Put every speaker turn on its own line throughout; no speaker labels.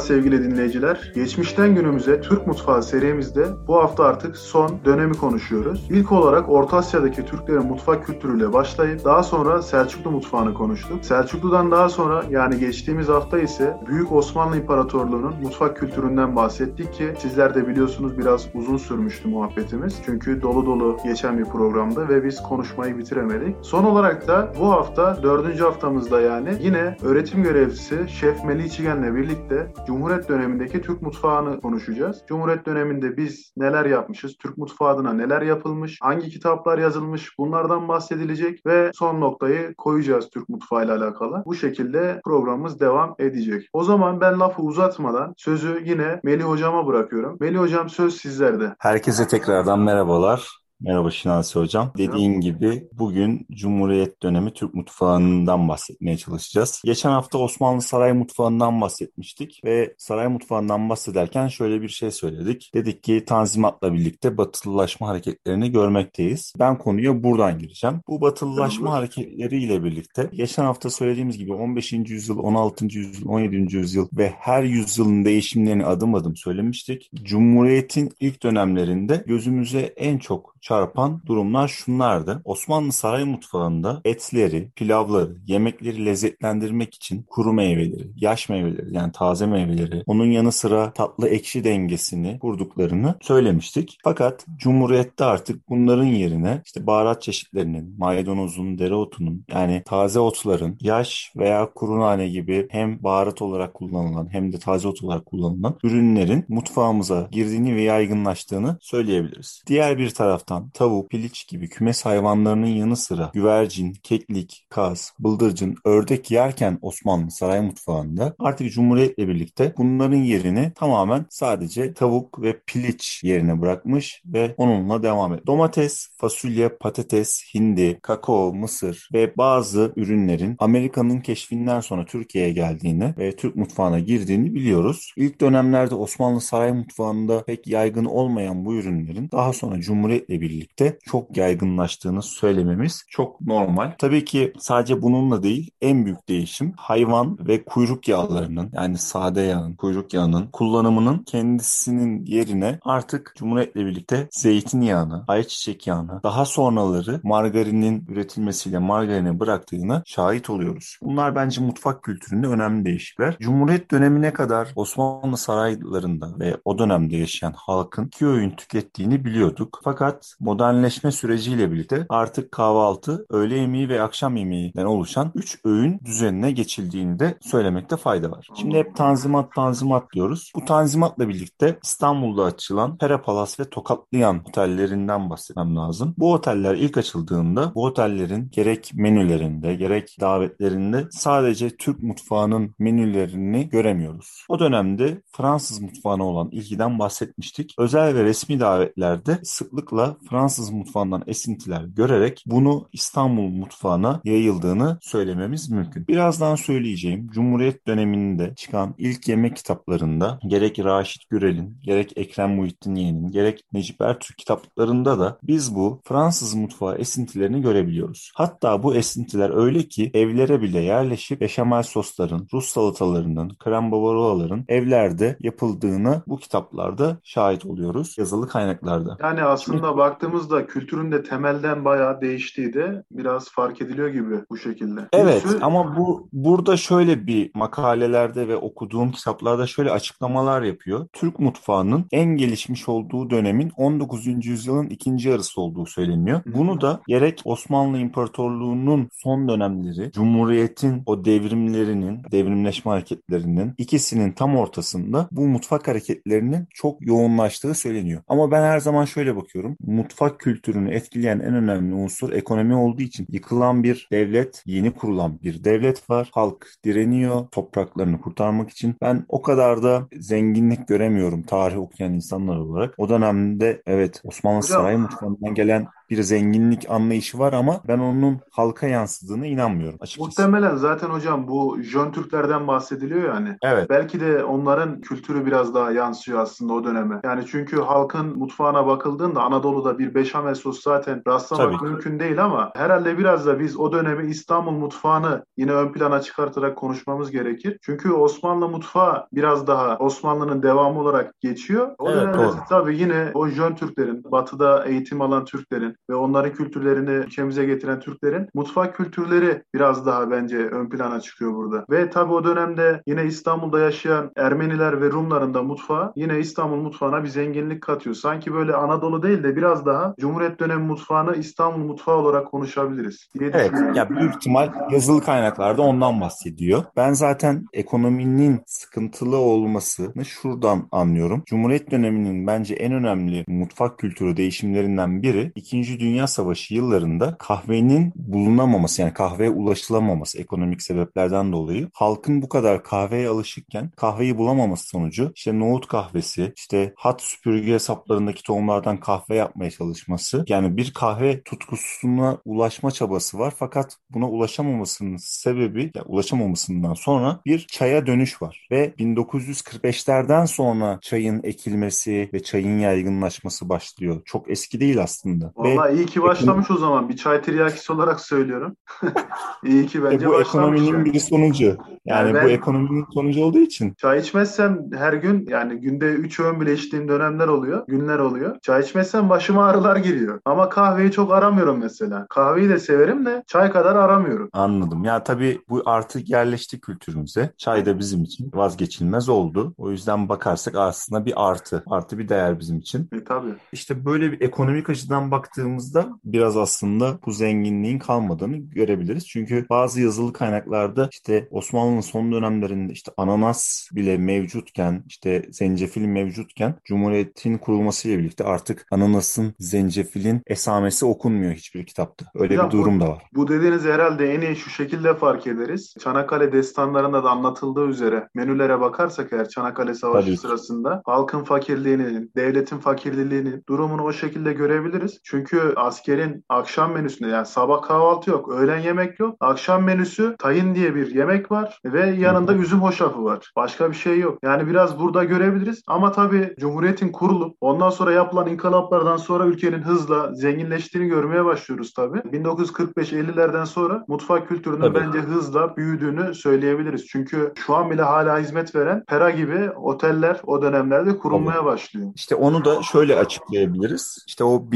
Sevgili dinleyiciler. Geçmişten günümüze Türk mutfağı serimizde bu hafta artık son dönemi konuşuyoruz. İlk olarak Orta Asya'daki Türklerin mutfak kültürüyle başlayıp daha sonra Selçuklu mutfağını konuştuk. Selçuklu'dan daha sonra yani geçtiğimiz hafta ise Büyük Osmanlı İmparatorluğu'nun mutfak kültüründen bahsettik ki sizler de biliyorsunuz biraz uzun sürmüştü muhabbetimiz. Çünkü dolu dolu geçen bir programdı ve biz konuşmayı bitiremedik. Son olarak da bu hafta dördüncü haftamızda yani yine öğretim görevlisi Şef Melih Çigen'le birlikte Cumhuriyet dönemindeki Türk mutfağını konuşacağız. Cumhuriyet döneminde biz neler yapmışız, Türk mutfağı adına neler yapılmış, hangi kitaplar yazılmış bunlardan bahsedilecek ve son noktayı koyacağız Türk mutfağı ile alakalı. Bu şekilde programımız devam edecek. O zaman ben lafı uzatmadan sözü yine Melih Hocam'a bırakıyorum. Melih Hocam söz sizlerde.
Herkese tekrardan merhabalar. Merhaba Şinasi Hocam. Dediğin gibi bugün Cumhuriyet dönemi Türk mutfağından bahsetmeye çalışacağız. Geçen hafta Osmanlı Saray Mutfağı'ndan bahsetmiştik ve Saray Mutfağı'ndan bahsederken şöyle bir şey söyledik. Dedik ki Tanzimat'la birlikte batılılaşma hareketlerini görmekteyiz. Ben konuya buradan gireceğim. Bu batılılaşma hareketleriyle birlikte geçen hafta söylediğimiz gibi 15. yüzyıl, 16. yüzyıl, 17. yüzyıl ve her yüzyılın değişimlerini adım adım söylemiştik. Cumhuriyet'in ilk dönemlerinde gözümüze en çok çarpan durumlar şunlardı. Osmanlı saray mutfağında etleri, pilavları, yemekleri lezzetlendirmek için kuru meyveleri, yaş meyveleri yani taze meyveleri, onun yanı sıra tatlı ekşi dengesini kurduklarını söylemiştik. Fakat Cumhuriyet'te artık bunların yerine işte baharat çeşitlerinin, maydanozun, dereotunun yani taze otların, yaş veya kuru nane gibi hem baharat olarak kullanılan hem de taze ot olarak kullanılan ürünlerin mutfağımıza girdiğini ve yaygınlaştığını söyleyebiliriz. Diğer bir taraftan taraftan tavuk, piliç gibi kümes hayvanlarının yanı sıra güvercin, keklik, kaz, bıldırcın, ördek yerken Osmanlı saray mutfağında artık Cumhuriyet'le birlikte bunların yerini tamamen sadece tavuk ve piliç yerine bırakmış ve onunla devam ediyor. Domates, fasulye, patates, hindi, kakao, mısır ve bazı ürünlerin Amerika'nın keşfinden sonra Türkiye'ye geldiğini ve Türk mutfağına girdiğini biliyoruz. İlk dönemlerde Osmanlı saray mutfağında pek yaygın olmayan bu ürünlerin daha sonra Cumhuriyet'le birlikte çok yaygınlaştığını söylememiz çok normal. Tabii ki sadece bununla değil en büyük değişim hayvan ve kuyruk yağlarının yani sade yağın, kuyruk yağının kullanımının kendisinin yerine artık Cumhuriyet'le birlikte zeytinyağını, ayçiçek yağını, daha sonraları margarinin üretilmesiyle margarini bıraktığını şahit oluyoruz. Bunlar bence mutfak kültüründe önemli değişiklikler. Cumhuriyet dönemine kadar Osmanlı saraylarında ve o dönemde yaşayan halkın iki öğün tükettiğini biliyorduk. Fakat modernleşme süreciyle birlikte artık kahvaltı, öğle yemeği ve akşam yemeğinden oluşan 3 öğün düzenine geçildiğini de söylemekte fayda var. Şimdi hep tanzimat tanzimat diyoruz. Bu tanzimatla birlikte İstanbul'da açılan Pera Palas ve Tokatlıyan otellerinden bahsetmem lazım. Bu oteller ilk açıldığında bu otellerin gerek menülerinde gerek davetlerinde sadece Türk mutfağının menülerini göremiyoruz. O dönemde Fransız mutfağına olan ilgiden bahsetmiştik. Özel ve resmi davetlerde sıklıkla Fransız mutfağından esintiler görerek bunu İstanbul mutfağına yayıldığını söylememiz mümkün. Birazdan söyleyeceğim Cumhuriyet döneminde çıkan ilk yemek kitaplarında gerek Raşit Gürel'in, gerek Ekrem Muhittin Yeğen'in, gerek Necip Ertürk kitaplarında da biz bu Fransız mutfağı esintilerini görebiliyoruz. Hatta bu esintiler öyle ki evlere bile yerleşip beşamel sosların, Rus salatalarının, krem bavaroaların evlerde yapıldığını bu kitaplarda şahit oluyoruz yazılı kaynaklarda.
Yani aslında Şimdi, baktığımızda kültürün de temelden bayağı değiştiği de biraz fark ediliyor gibi bu şekilde.
Evet Sü- ama bu burada şöyle bir makalelerde ve okuduğum kitaplarda şöyle açıklamalar yapıyor. Türk mutfağının en gelişmiş olduğu dönemin 19. yüzyılın ikinci yarısı olduğu söyleniyor. Bunu da gerek Osmanlı İmparatorluğu'nun son dönemleri, Cumhuriyet'in o devrimlerinin, devrimleşme hareketlerinin ikisinin tam ortasında bu mutfak hareketlerinin çok yoğunlaştığı söyleniyor. Ama ben her zaman şöyle bakıyorum mutfak kültürünü etkileyen en önemli unsur ekonomi olduğu için yıkılan bir devlet, yeni kurulan bir devlet var. Halk direniyor topraklarını kurtarmak için. Ben o kadar da zenginlik göremiyorum tarih okuyan insanlar olarak. O dönemde evet Osmanlı Hocam, Saray mutfağından gelen bir zenginlik anlayışı var ama ben onun halka yansıdığına inanmıyorum açıkçası.
Muhtemelen zaten hocam bu Jön Türklerden bahsediliyor yani.
Evet.
Belki de onların kültürü biraz daha yansıyor aslında o döneme. Yani çünkü halkın mutfağına bakıldığında Anadolu'da bir beşamel sos zaten rastlamak
Tabii.
mümkün değil ama herhalde biraz da biz o dönemi İstanbul mutfağını yine ön plana çıkartarak konuşmamız gerekir. Çünkü Osmanlı mutfağı biraz daha Osmanlı'nın devamı olarak geçiyor. O
Evet,
dönemde
doğru.
tabii yine o Jön Türklerin, batıda eğitim alan Türklerin ve onların kültürlerini ülkemize getiren Türklerin mutfak kültürleri biraz daha bence ön plana çıkıyor burada. Ve tabii o dönemde yine İstanbul'da yaşayan Ermeniler ve Rumların da mutfağı yine İstanbul mutfağına bir zenginlik katıyor. Sanki böyle Anadolu değil de biraz daha Cumhuriyet dönemi mutfağını İstanbul mutfağı olarak konuşabiliriz diye
Evet, ya büyük ihtimal yazılı kaynaklarda ondan bahsediyor. Ben zaten ekonominin sıkıntılı olmasını şuradan anlıyorum. Cumhuriyet döneminin bence en önemli mutfak kültürü değişimlerinden biri 2. Dünya Savaşı yıllarında kahvenin bulunamaması yani kahveye ulaşılamaması ekonomik sebeplerden dolayı halkın bu kadar kahveye alışıkken kahveyi bulamaması sonucu işte nohut kahvesi, işte hat süpürge hesaplarındaki tohumlardan kahve yapmaya çalışması yani bir kahve tutkusuna ulaşma çabası var fakat buna ulaşamamasının sebebi ya ulaşamamasından sonra bir çaya dönüş var ve 1945'lerden sonra çayın ekilmesi ve çayın yaygınlaşması başlıyor. Çok eski değil aslında. Ve
Vallahi iyi ki başlamış o zaman. Bir çay tiryakisi olarak söylüyorum. iyi ki
e,
bence
bu
başlamış
ekonominin
yani.
bir sonucu. Yani,
Yani
bu
ben-
ekonominin sonucu olduğu için
Çay içmezsem her gün yani günde 3 öğün bile içtiğim dönemler oluyor, günler oluyor. Çay içmezsem başıma ağrılar giriyor. Ama kahveyi çok aramıyorum mesela. Kahveyi de severim de çay kadar aramıyorum.
Anladım. Ya tabii bu artık yerleşti kültürümüze. Çay da bizim için vazgeçilmez oldu. O yüzden bakarsak aslında bir artı. Artı bir değer bizim için.
E tabii.
İşte böyle bir ekonomik açıdan baktığımızda biraz aslında bu zenginliğin kalmadığını görebiliriz. Çünkü bazı yazılı kaynaklarda işte Osmanlı'nın son dönemlerinde işte ananas bile mevcutken işte zencefil mevcutken Cumhuriyet'in kurulmasıyla birlikte artık ananasın, zencefilin esamesi okunmuyor hiçbir kitapta. Öyle
Hocam
bir durum da var.
Bu dediğinizi herhalde en iyi şu şekilde fark ederiz. Çanakkale destanlarında da anlatıldığı üzere menülere bakarsak eğer Çanakkale Savaşı
Tabii
sırasında halkın fakirliğini, devletin fakirliğini, durumunu o şekilde görebiliriz. Çünkü askerin akşam menüsünde yani sabah kahvaltı yok, öğlen yemek yok. Akşam menüsü tayin diye bir yemek var ve yanında üzüm hoşafı var. Başka bir şey yok. Yani biraz burada görebiliriz ama tabii Cumhuriyet'in kurulup ondan sonra yapılan inkılaplardan sonra ülkenin hızla zenginleştiğini görmeye başlıyoruz tabii. 1945-50'lerden sonra mutfak kültürünün
Tabii.
bence hızla büyüdüğünü söyleyebiliriz. Çünkü şu an bile hala hizmet veren Pera gibi oteller o dönemlerde kurulmaya başlıyor.
İşte onu da şöyle açıklayabiliriz. İşte o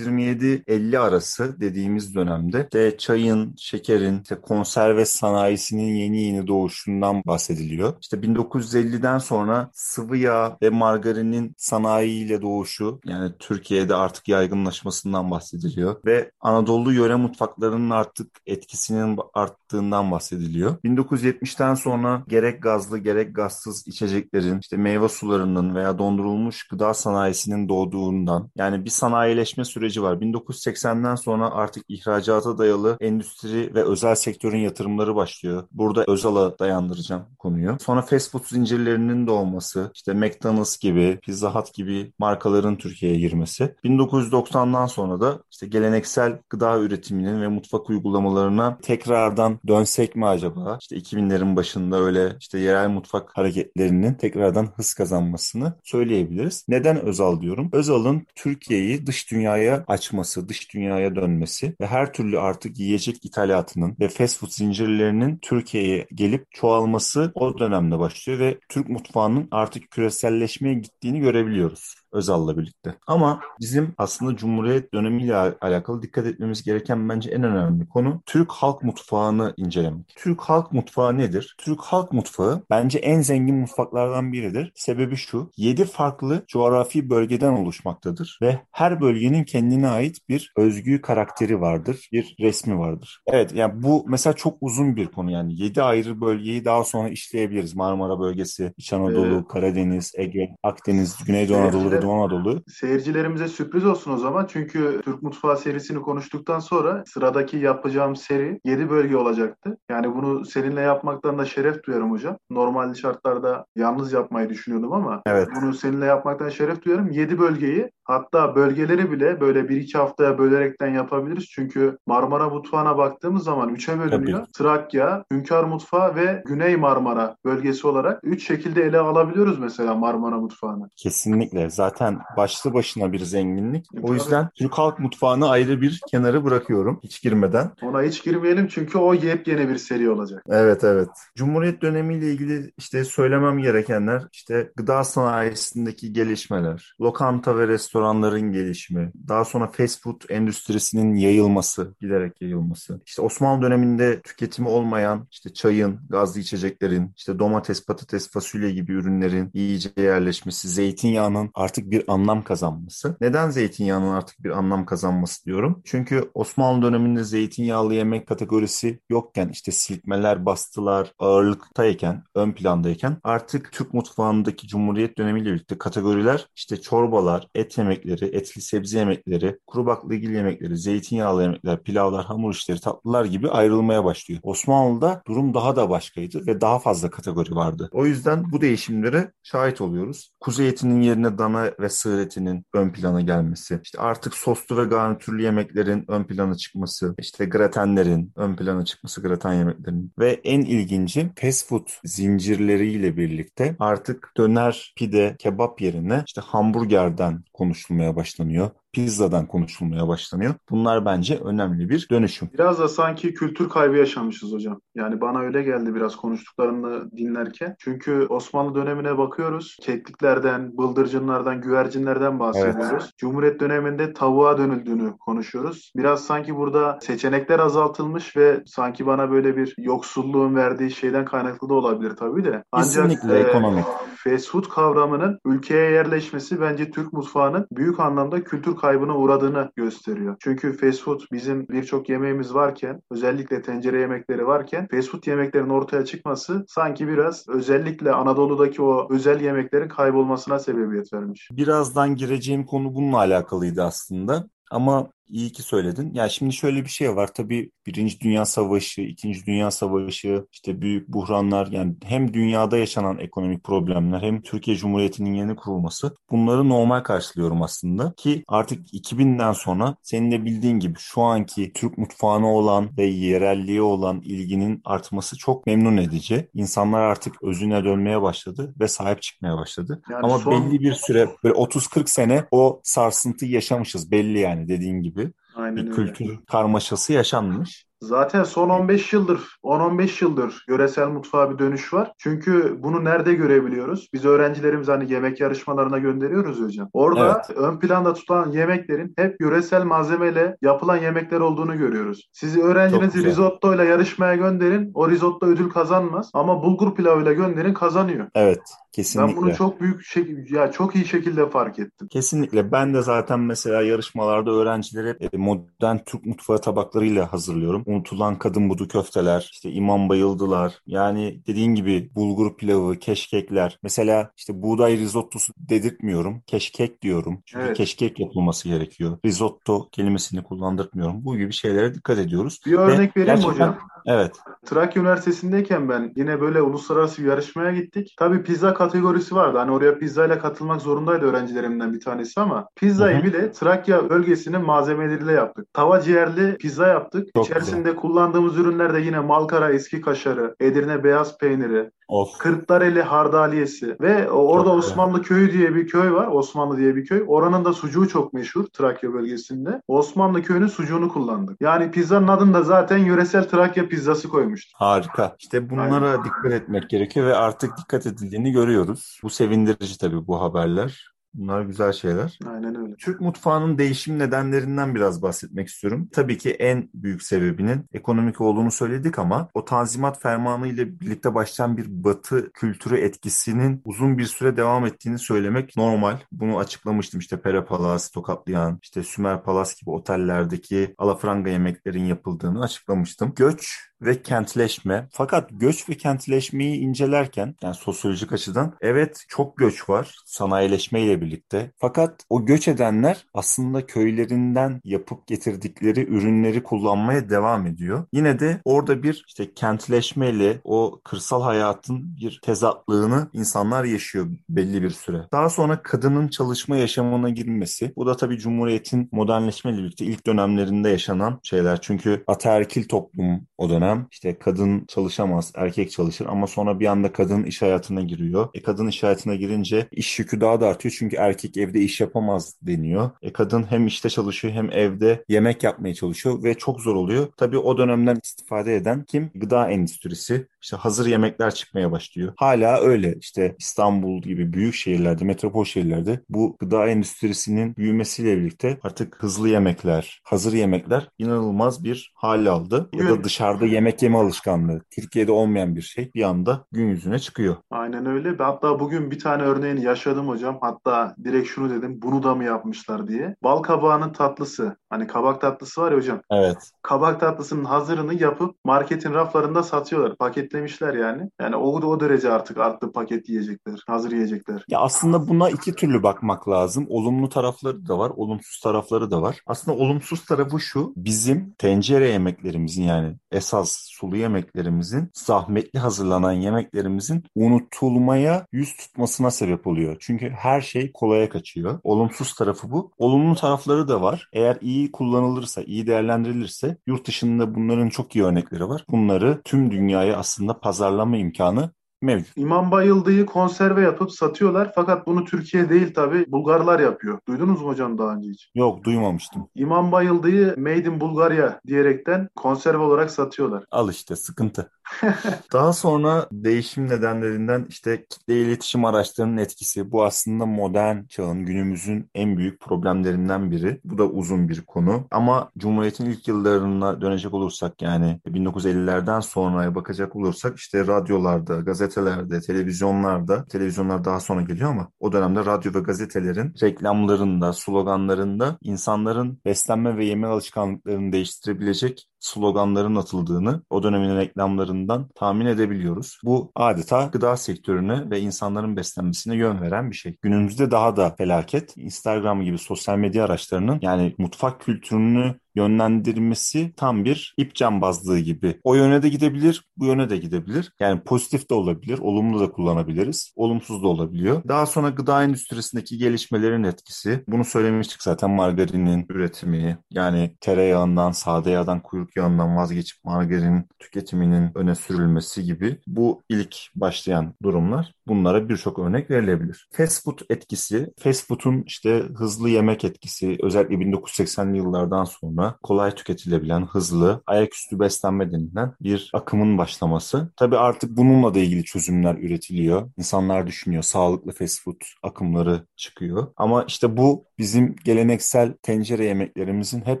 1927-50 arası dediğimiz dönemde işte çayın, şekerin, işte konserve sanayisinin yeni yeni doğuşundan bahsediliyor. İşte 1950'den sonra sıvı yağ ve margarinin sanayiyle doğuşu yani Türkiye'de artık yaygınlaşmasından bahsediliyor ve Anadolu yöre mutfaklarının artık etkisinin arttığından bahsediliyor. 1970'ten sonra gerek gazlı gerek gazsız içeceklerin işte meyve sularının veya dondurulmuş gıda sanayisinin doğduğundan yani bir sanayileşme süreci var. 1980'den sonra artık ihracata dayalı endüstri ve özel sektörün yatırımları başlıyor. Burada Özal'a dayandıracağım konuyu. Sonra fast food zincirlerinin doğması, işte McDonald's gibi, Pizza Hut gibi markaların Türkiye'ye girmesi. 1990'dan sonra da işte geleneksel gıda üretiminin ve mutfak uygulamalarına tekrardan dönsek mi acaba? İşte 2000'lerin başında öyle işte yerel mutfak hareketlerinin tekrardan hız kazanmasını söyleyebiliriz. Neden Özal diyorum? Özal'ın Türkiye'yi dış dünyaya açması, dış dünyaya dönmesi ve her türlü artık yiyecek ithalatının ve fast food zincirlerinin Türkiye'ye gelip çoğalması o dönemde başlıyor ve Türk mutfağının artık küreselleşmeye gittiğini görebiliyoruz. Özal'la birlikte. Ama bizim aslında Cumhuriyet dönemiyle al- alakalı dikkat etmemiz gereken bence en önemli konu Türk halk mutfağını incelemek. Türk halk mutfağı nedir? Türk halk mutfağı bence en zengin mutfaklardan biridir. Sebebi şu, 7 farklı coğrafi bölgeden oluşmaktadır ve her bölgenin kendine ait bir özgü karakteri vardır, bir resmi vardır. Evet yani bu mesela çok uzun bir konu yani 7 ayrı bölgeyi daha sonra işleyebiliriz. Marmara bölgesi, İç Anadolu,
Evet.
Karadeniz, Ege, Akdeniz, Güneydoğu Anadolu ve Doğu Anadolu.
Seyircilerimize sürpriz olsun o zaman. Çünkü Türk Mutfağı serisini konuştuktan sonra sıradaki yapacağım seri 7 bölge olacaktı. Yani bunu seninle yapmaktan da şeref duyarım hocam. Normal şartlarda yalnız yapmayı düşünüyordum ama
Evet.
bunu seninle yapmaktan şeref duyarım. 7 bölgeyi hatta bölgeleri bile böyle 1-2 haftaya bölerekten yapabiliriz. Çünkü Marmara mutfağına baktığımız zaman 3'e bölünüyor.
Tabii.
Trakya, Hünkar Mutfağı ve Güney Marmara bölgesi olarak 3 şekilde ele alabiliyoruz mesela Marmara mutfağını.
Kesinlikle. Zaten başlı başına bir zenginlik. O yüzden Türk halk mutfağını ayrı bir kenara bırakıyorum hiç girmeden.
Ona hiç girmeyelim çünkü o yepyeni bir seri olacak.
Evet evet. Cumhuriyet dönemiyle ilgili işte söylemem gerekenler işte gıda sanayisindeki gelişmeler, lokanta ve restoranların gelişimi, daha sonra fast food endüstrisinin yayılması, giderek yayılması. İşte Osmanlı döneminde tüketimi olmayan işte çayın, gazlı içeceklerin, işte domates, patates, fasulye gibi ürünlerin iyice yerleşmesi, zeytinyağının artık bir anlam kazanması. Neden zeytinyağının artık bir anlam kazanması diyorum? Çünkü Osmanlı döneminde zeytinyağlı yemek kategorisi yokken işte silkmeler, bastılar ağırlıktayken, ön plandayken artık Türk mutfağındaki Cumhuriyet dönemiyle birlikte kategoriler işte çorbalar, et yemekleri, etli sebze yemekleri, kuru baklagil yemekleri, zeytinyağlı yemekler, pilavlar, hamur işleri, tatlılar gibi ayrılmaya başlıyor. Osmanlı'da durum daha da başkaydı ve daha fazla kategori vardı. O yüzden bu değişimlere şahit oluyoruz. Kuzu etinin yerine dana ve sığır etinin ön plana gelmesi, işte artık soslu ve garnitürlü yemeklerin ön plana çıkması, işte gratenlerin ön plana çıkması, graten yemeklerinin ve en ilginci fast food zincirleriyle birlikte artık döner, pide, kebap yerine işte hamburgerden konuşulmaya başlanıyor. Pizzadan konuşulmaya başlanıyor. Bunlar bence önemli bir dönüşüm.
Biraz da sanki kültür kaybı yaşamışız hocam. Yani bana öyle geldi biraz konuştuklarını dinlerken. Çünkü Osmanlı dönemine bakıyoruz. Kekliklerden, bıldırcınlardan, güvercinlerden bahsediyoruz. Cumhuriyet döneminde tavuğa dönüldüğünü konuşuyoruz. Biraz sanki burada seçenekler azaltılmış ve sanki bana böyle bir yoksulluğun verdiği şeyden kaynaklı da olabilir tabii de. Ancak
Kesinlikle
e,
ekonomik.
Fast food kavramının ülkeye yerleşmesi bence Türk mutfağının büyük anlamda kültür kaybına uğradığını gösteriyor. Çünkü fast food bizim birçok yemeğimiz varken özellikle tencere yemekleri varken fast food yemeklerin ortaya çıkması sanki biraz özellikle Anadolu'daki o özel yemeklerin kaybolmasına sebebiyet vermiş.
Birazdan gireceğim konu bununla alakalıydı aslında. Ama iyi ki söyledin. Ya şimdi şöyle bir şey var. Tabii Birinci Dünya Savaşı, İkinci Dünya Savaşı, işte büyük buhranlar yani hem dünyada yaşanan ekonomik problemler hem Türkiye Cumhuriyeti'nin yeni kurulması bunları normal karşılıyorum aslında ki artık 2000'den sonra senin de bildiğin gibi şu anki Türk mutfağına olan ve yerelliğe olan ilginin artması çok memnun edici. İnsanlar artık özüne dönmeye başladı ve sahip çıkmaya başladı.
Yani
Ama
son-
belli bir süre böyle 30-40 sene o sarsıntıyı yaşamışız belli yani dediğin gibi.
Aynen
Bir
öyle.
kültür karmaşası yaşanmış.
Zaten son 15 yıldır, 10-15 yıldır yöresel mutfağa bir dönüş var. Çünkü bunu nerede görebiliyoruz? Biz öğrencilerimizi hani yemek yarışmalarına gönderiyoruz hocam. Orada ön planda tutulan yemeklerin hep yöresel malzemeyle yapılan yemekler olduğunu görüyoruz. Sizi öğrencinizi risotto ile yarışmaya gönderin. O risotto ödül kazanmaz. Ama bulgur pilavıyla gönderin kazanıyor.
Evet,
Ben
kesinlikle.
bunu çok büyük şey, ya çok iyi şekilde fark ettim.
Kesinlikle. Ben de zaten mesela yarışmalarda öğrencileri e, modern Türk mutfağı tabaklarıyla hazırlıyorum. Unutulan kadın budu köfteler, işte imam bayıldılar. Yani dediğin gibi bulgur pilavı, keşkekler. Mesela işte buğday risottosu dedirtmiyorum. Keşkek diyorum. Çünkü
Evet.
keşkek yapılması gerekiyor. Risotto kelimesini kullandırmıyorum. Bu gibi şeylere dikkat ediyoruz.
Bir örnek
Ve
vereyim
gerçekten-
hocam?
Evet.
Trakya Üniversitesi'ndeyken ben yine böyle uluslararası bir yarışmaya gittik. Tabii pizza kategorisi vardı. Hani oraya pizzayla katılmak zorundaydı öğrencilerimden bir tanesi ama pizzayı bile Trakya bölgesinin malzemeleriyle yaptık. Tava ciğerli pizza yaptık.
Çok
İçerisinde kullandığımız ürünler de yine Malkara eski kaşarı, Edirne beyaz peyniri,
Of.
Kırklareli hardaliyesi ve orada
Çok güzel.
Osmanlı köyü diye bir köy var. Osmanlı diye bir köy. Oranın da sucuğu çok meşhur Trakya bölgesinde. Osmanlı köyünün sucuğunu kullandık. Yani pizzanın adını da zaten yöresel Trakya pizzası koymuştuk.
Harika. İşte bunlara dikkat etmek gerekiyor ve artık dikkat edildiğini görüyoruz. Bu sevindirici tabii bu haberler. Bunlar güzel şeyler.
Aynen öyle.
Türk mutfağının değişim nedenlerinden biraz bahsetmek istiyorum. Tabii ki en büyük sebebinin ekonomik olduğunu söyledik ama o Tanzimat Fermanı ile birlikte başlayan bir Batı kültürü etkisinin uzun bir süre devam ettiğini söylemek normal. Bunu açıklamıştım işte Pera Palas, Tokatlayan, işte Sümer Palas gibi otellerdeki alafranga yemeklerin yapıldığını açıklamıştım. Göç ve kentleşme. Fakat göç ve kentleşmeyi incelerken yani sosyolojik açıdan evet çok göç var sanayileşme ile birlikte. Fakat o göç edenler aslında köylerinden yapıp getirdikleri ürünleri kullanmaya devam ediyor. Yine de orada bir işte kentleşmeyle o kırsal hayatın bir tezatlığını insanlar yaşıyor belli bir süre. Daha sonra kadının çalışma yaşamına girmesi. Bu da tabii Cumhuriyet'in modernleşmeyle birlikte ilk dönemlerinde yaşanan şeyler. Çünkü ataerkil toplum o dönem. işte kadın çalışamaz, erkek çalışır ama sonra bir anda kadın iş hayatına giriyor. E kadın iş hayatına girince iş yükü daha da artıyor çünkü erkek evde iş yapamaz deniyor. E kadın hem işte çalışıyor hem evde yemek yapmaya çalışıyor ve çok zor oluyor. Tabii o dönemden istifade eden kim? Gıda endüstrisi. İşte hazır yemekler çıkmaya başlıyor. Hala öyle işte İstanbul gibi büyük şehirlerde, metropol şehirlerde bu gıda endüstrisinin büyümesiyle birlikte artık hızlı yemekler, hazır yemekler inanılmaz bir hal aldı. Ya da dışarıda yemek yeme alışkanlığı. Türkiye'de olmayan bir şey bir anda gün yüzüne çıkıyor.
Aynen öyle. Hatta bugün bir tane örneğini yaşadım hocam. Hatta direkt şunu dedim. Bunu da mı yapmışlar diye. Bal kabağının tatlısı. Hani kabak tatlısı var ya hocam.
Evet.
Kabak tatlısının hazırını yapıp marketin raflarında satıyorlar. Paketlemişler yani. Yani o o derece artık arttı paket yiyecekler. Hazır yiyecekler.
Ya aslında buna iki türlü bakmak lazım. Olumlu tarafları da var, olumsuz tarafları da var. Aslında olumsuz tarafı şu. Bizim tencere yemeklerimizin yani esas sulu yemeklerimizin, zahmetli hazırlanan yemeklerimizin unutulmaya yüz tutmasına sebep oluyor. Çünkü her şey kolaya kaçıyor. Olumsuz tarafı bu. Olumlu tarafları da var. Eğer iyi kullanılırsa, iyi değerlendirilirse yurt dışında bunların çok iyi örnekleri var. Bunları tüm dünyaya aslında pazarlama imkanı mevcut.
İmam Bayıldı'yı konserve yapıp satıyorlar fakat bunu Türkiye değil tabi Bulgarlar yapıyor. Duydunuz mu hocam daha önce hiç?
Yok duymamıştım.
İmam Bayıldı'yı Made in Bulgaria diyerekten konserve olarak satıyorlar.
Al işte sıkıntı. Daha sonra değişim nedenlerinden işte kitle iletişim araçlarının etkisi. Bu aslında modern çağın, günümüzün en büyük problemlerinden biri. Bu da uzun bir konu. Ama Cumhuriyet'in ilk yıllarına dönecek olursak yani 1950'lerden sonraya bakacak olursak işte radyolarda, gazetelerde, televizyonlarda, televizyonlar daha sonra geliyor ama o dönemde radyo ve gazetelerin reklamlarında, sloganlarında insanların beslenme ve yeme alışkanlıklarını değiştirebilecek sloganların atıldığını o dönemin reklamlarından tahmin edebiliyoruz. Bu adeta gıda sektörüne ve insanların beslenmesine yön veren bir şey. Günümüzde daha da felaket. Instagram gibi sosyal medya araçlarının yani mutfak kültürünü yönlendirmesi tam bir ip cambazlığı gibi. O yöne de gidebilir, bu yöne de gidebilir. Yani pozitif de olabilir, olumlu da kullanabiliriz, olumsuz da olabiliyor. Daha sonra gıda endüstrisindeki gelişmelerin etkisi. Bunu söylemiştik zaten margarinin üretimi. Yani tereyağından, sade yağdan, kuyruk yağından vazgeçip margarin tüketiminin öne sürülmesi gibi bu ilk başlayan durumlar. Bunlara birçok örnek verilebilir. Fast food etkisi, fast food'un işte hızlı yemek etkisi özellikle 1980'li yıllardan sonra kolay tüketilebilen, hızlı, ayaküstü beslenme denilen bir akımın başlaması. Tabii artık bununla da ilgili çözümler üretiliyor. İnsanlar düşünüyor, sağlıklı fast food akımları çıkıyor. Ama işte bu bizim geleneksel tencere yemeklerimizin hep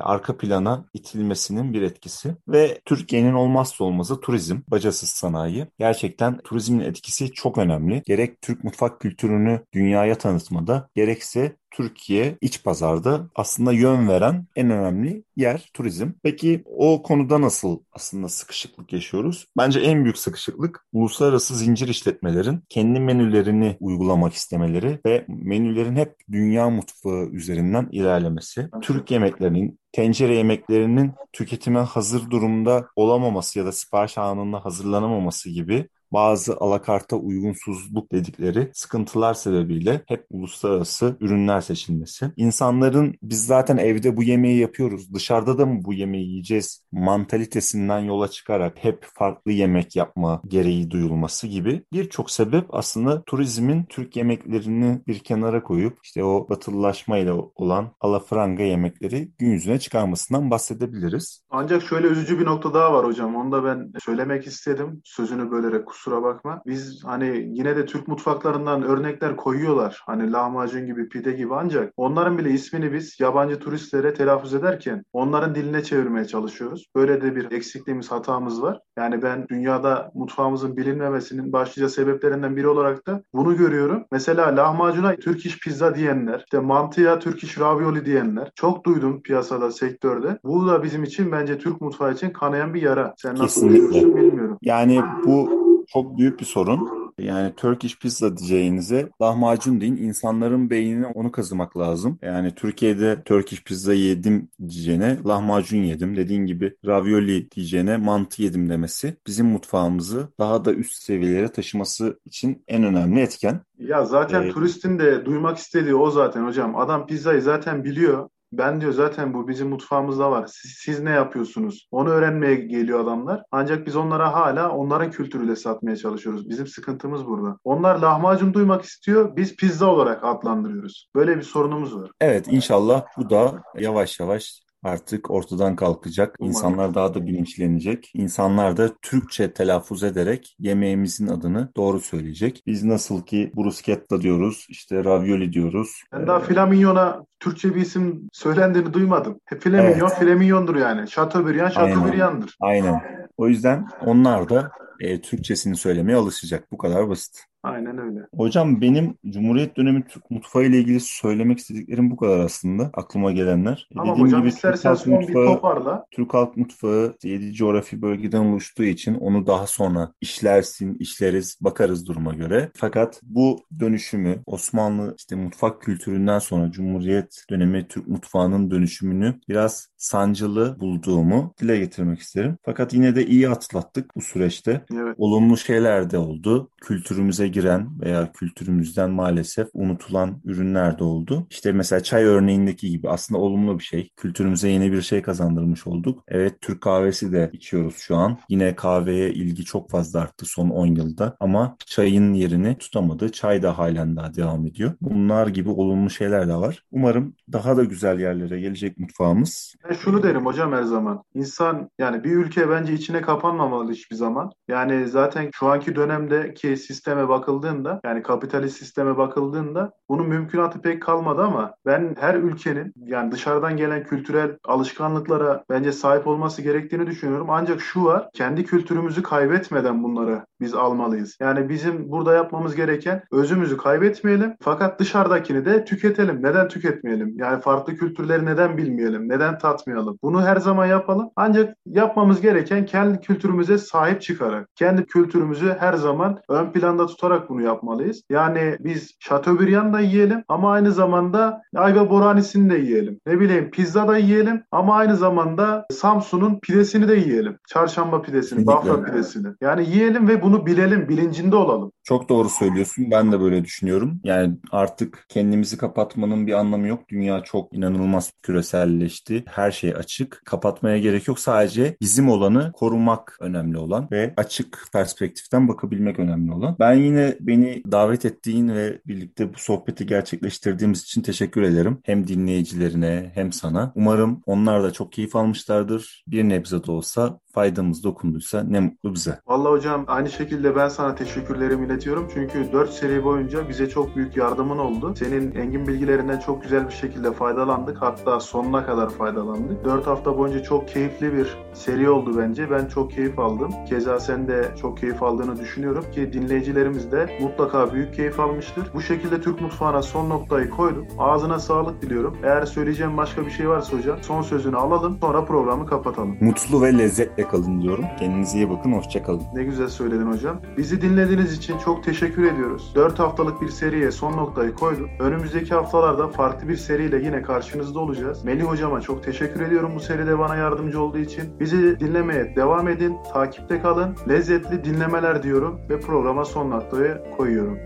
arka plana itilmesinin bir etkisi. Ve Türkiye'nin olmazsa olmazı turizm, bacasız sanayi. Gerçekten turizmin etkisi çok önemli. Gerek Türk mutfak kültürünü dünyaya tanıtmada, gerekse Türkiye iç pazarda aslında yön veren en önemli yer turizm. Peki o konuda nasıl aslında sıkışıklık yaşıyoruz? Bence en büyük sıkışıklık uluslararası zincir işletmelerin kendi menülerini uygulamak istemeleri ve menülerin hep dünya mutfağı üzerinden ilerlemesi. Türk yemeklerinin tencere yemeklerinin tüketime hazır durumda olamaması ya da sipariş anında hazırlanamaması gibi bazı alakarta uygunsuzluk dedikleri sıkıntılar sebebiyle hep uluslararası ürünler seçilmesi. İnsanların biz zaten evde bu yemeği yapıyoruz, dışarıda da mı bu yemeği yiyeceğiz mantalitesinden yola çıkarak hep farklı yemek yapma gereği duyulması gibi birçok sebep aslında turizmin Türk yemeklerini bir kenara koyup işte o batılılaşmayla olan alafranga yemekleri gün yüzüne çıkarmasından bahsedebiliriz.
Ancak şöyle üzücü bir nokta daha var hocam. Onu da ben söylemek istedim. Sözünü bölerek kusura bakma. Biz hani yine de Türk mutfaklarından örnekler koyuyorlar. Hani lahmacun gibi, pide gibi ancak onların bile ismini biz yabancı turistlere telaffuz ederken onların diline çevirmeye çalışıyoruz. Böyle de bir eksikliğimiz, hatamız var. Yani ben dünyada mutfağımızın bilinmemesinin başlıca sebeplerinden biri olarak da bunu görüyorum. Mesela lahmacuna Türk iş pizza diyenler, işte mantıya Türk iş ravioli diyenler. Çok duydum piyasada, sektörde. Bu da bizim için bence Türk mutfağı için kanayan bir yara. Sen nasıl
Kesinlikle.
düşünüyorsun bilmiyorum.
Yani bu çok büyük bir sorun. Yani Turkish pizza diyeceğinize lahmacun deyin. İnsanların beynine onu kazımak lazım. Yani Türkiye'de Turkish pizza yedim diyeceğine lahmacun yedim. Dediğin gibi ravioli diyeceğine mantı yedim demesi bizim mutfağımızı daha da üst seviyelere taşıması için en önemli etken.
Ya zaten
Ee,
turistin de duymak istediği o zaten hocam. Adam pizzayı zaten biliyor. Ben diyor zaten bu bizim mutfağımızda var. Siz, siz ne yapıyorsunuz? Onu öğrenmeye geliyor adamlar. Ancak biz onlara hala onların kültürüyle satmaya çalışıyoruz. Bizim sıkıntımız burada. Onlar lahmacun duymak istiyor. Biz pizza olarak adlandırıyoruz. Böyle bir sorunumuz var.
Evet, inşallah bu da yavaş yavaş artık ortadan kalkacak.
Umarım.
İnsanlar daha da bilinçlenecek. İnsanlar da Türkçe telaffuz ederek yemeğimizin adını doğru söyleyecek. Biz nasıl ki bruschetta diyoruz, işte ravioli diyoruz.
Ben daha Flamingion'a Türkçe bir isim söylendiğini duymadım. Hep Flamingon,
Evet.
Flamingon'dur yani. Chateaubriand,
Aynen.
Chateaubriand'dır.
Aynen. O yüzden onlar da e, Türkçesini söylemeye alışacak. Bu kadar basit.
Aynen öyle.
Hocam benim Cumhuriyet dönemi Türk mutfağı ile ilgili söylemek istediklerim bu kadar aslında. Aklıma gelenler. E,
Tamam
Dediğim
hocam
gibi Türk halk
son bir
mutfağı
toparla.
Türk halk mutfağı 7 coğrafi bölgeden oluştuğu için onu daha sonra işlersin, işleriz, bakarız duruma göre. Fakat bu dönüşümü Osmanlı işte mutfak kültüründen sonra Cumhuriyet dönemi Türk mutfağının dönüşümünü biraz sancılı bulduğumu dile getirmek isterim. Fakat yine de iyi atlattık bu süreçte.
Evet.
Olumlu şeyler de oldu. Kültürümüze giren veya kültürümüzden maalesef unutulan ürünler de oldu. İşte mesela çay örneğindeki gibi aslında olumlu bir şey. Kültürümüze yeni bir şey kazandırmış olduk. Evet Türk kahvesi de içiyoruz şu an. Yine kahveye ilgi çok fazla arttı son 10 yılda ama çayın yerini tutamadı. Çay da halen daha devam ediyor. Bunlar gibi olumlu şeyler de var. Umarım daha da güzel yerlere gelecek mutfağımız.
Ben şunu derim hocam her zaman. İnsan yani bir ülke bence içine kapanmamalı hiçbir zaman. Yani zaten şu anki dönemdeki sisteme bakıldığında yani kapitalist sisteme bakıldığında bunun mümkünatı pek kalmadı ama ben her ülkenin yani dışarıdan gelen kültürel alışkanlıklara bence sahip olması gerektiğini düşünüyorum. Ancak şu var kendi kültürümüzü kaybetmeden bunları biz almalıyız. Yani bizim burada yapmamız gereken özümüzü kaybetmeyelim fakat dışarıdakini de tüketelim. Neden tüketmeyelim? Yani farklı kültürleri neden bilmeyelim? Neden tatmayalım? Bunu her zaman yapalım. Ancak yapmamız gereken kendi kültürümüze sahip çıkarak, kendi kültürümüzü her zaman ön planda tutarak bunu yapmalıyız. Yani biz Chateaubriand da yiyelim ama aynı zamanda ayva boranisini de yiyelim. Ne bileyim pizza da yiyelim ama aynı zamanda Samsun'un pidesini de yiyelim. Çarşamba pidesini. Bafra pidesini. Yani yiyelim ve bunu bilelim, bilincinde olalım.
Çok doğru söylüyorsun. Ben de böyle düşünüyorum. Yani artık kendimizi kapatmanın bir anlamı yok. Dünya çok inanılmaz küreselleşti. Her şey açık. Kapatmaya gerek yok. Sadece bizim olanı korumak önemli olan ve açık perspektiften bakabilmek önemli olan. Ben yine beni davet ettiğin ve birlikte bu sohbeti gerçekleştirdiğimiz için teşekkür ederim. Hem dinleyicilerine hem sana. Umarım onlar da çok keyif almışlardır. Bir nebze de olsa faydamız dokunduysa ne mutlu bize.
Vallahi hocam aynı şekilde ben sana teşekkürlerimi iletiyorum. Çünkü 4 seri boyunca bize çok büyük yardımın oldu. Senin engin bilgilerinden çok güzel bir şekilde faydalandık. Hatta sonuna kadar faydalandık. 4 hafta boyunca çok keyifli bir seri oldu bence. Ben çok keyif aldım. Keza sen de çok keyif aldığını düşünüyorum ki dinleyicilerimiz de mutlaka büyük keyif almıştır. Bu şekilde Türk mutfağına son noktayı koydum. Ağzına sağlık diliyorum. Eğer söyleyeceğim başka bir şey varsa hocam son sözünü alalım sonra programı kapatalım.
Mutlu ve lezzetle kalın diyorum. Kendinize iyi bakın. Hoşçakalın.
Ne güzel söyledin hocam. Bizi dinlediğiniz için çok teşekkür ediyoruz. 4 haftalık bir seriye son noktayı koyduk. Önümüzdeki haftalarda farklı bir seriyle yine karşınızda olacağız. Melih hocama çok teşekkür ediyorum bu seride bana yardımcı olduğu için. Bizi dinlemeye devam edin, takipte kalın. Lezzetli dinlemeler diyorum ve programa son noktayı koyuyorum.